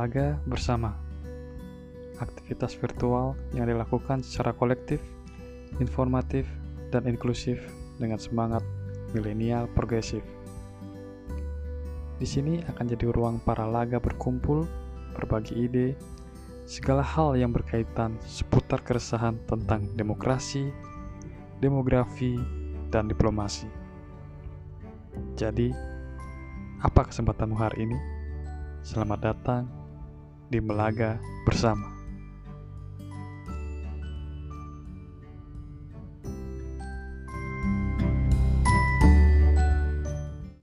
Melaga bersama. Aktivitas virtual yang dilakukan secara kolektif, informatif, dan inklusif dengan semangat milenial progresif. Di sini akan jadi ruang para laga berkumpul, berbagi ide, segala hal yang berkaitan seputar keresahan tentang demokrasi, demografi, dan diplomasi. Jadi, apa kesempatanmu hari ini? Selamat datang di Melaga bersama.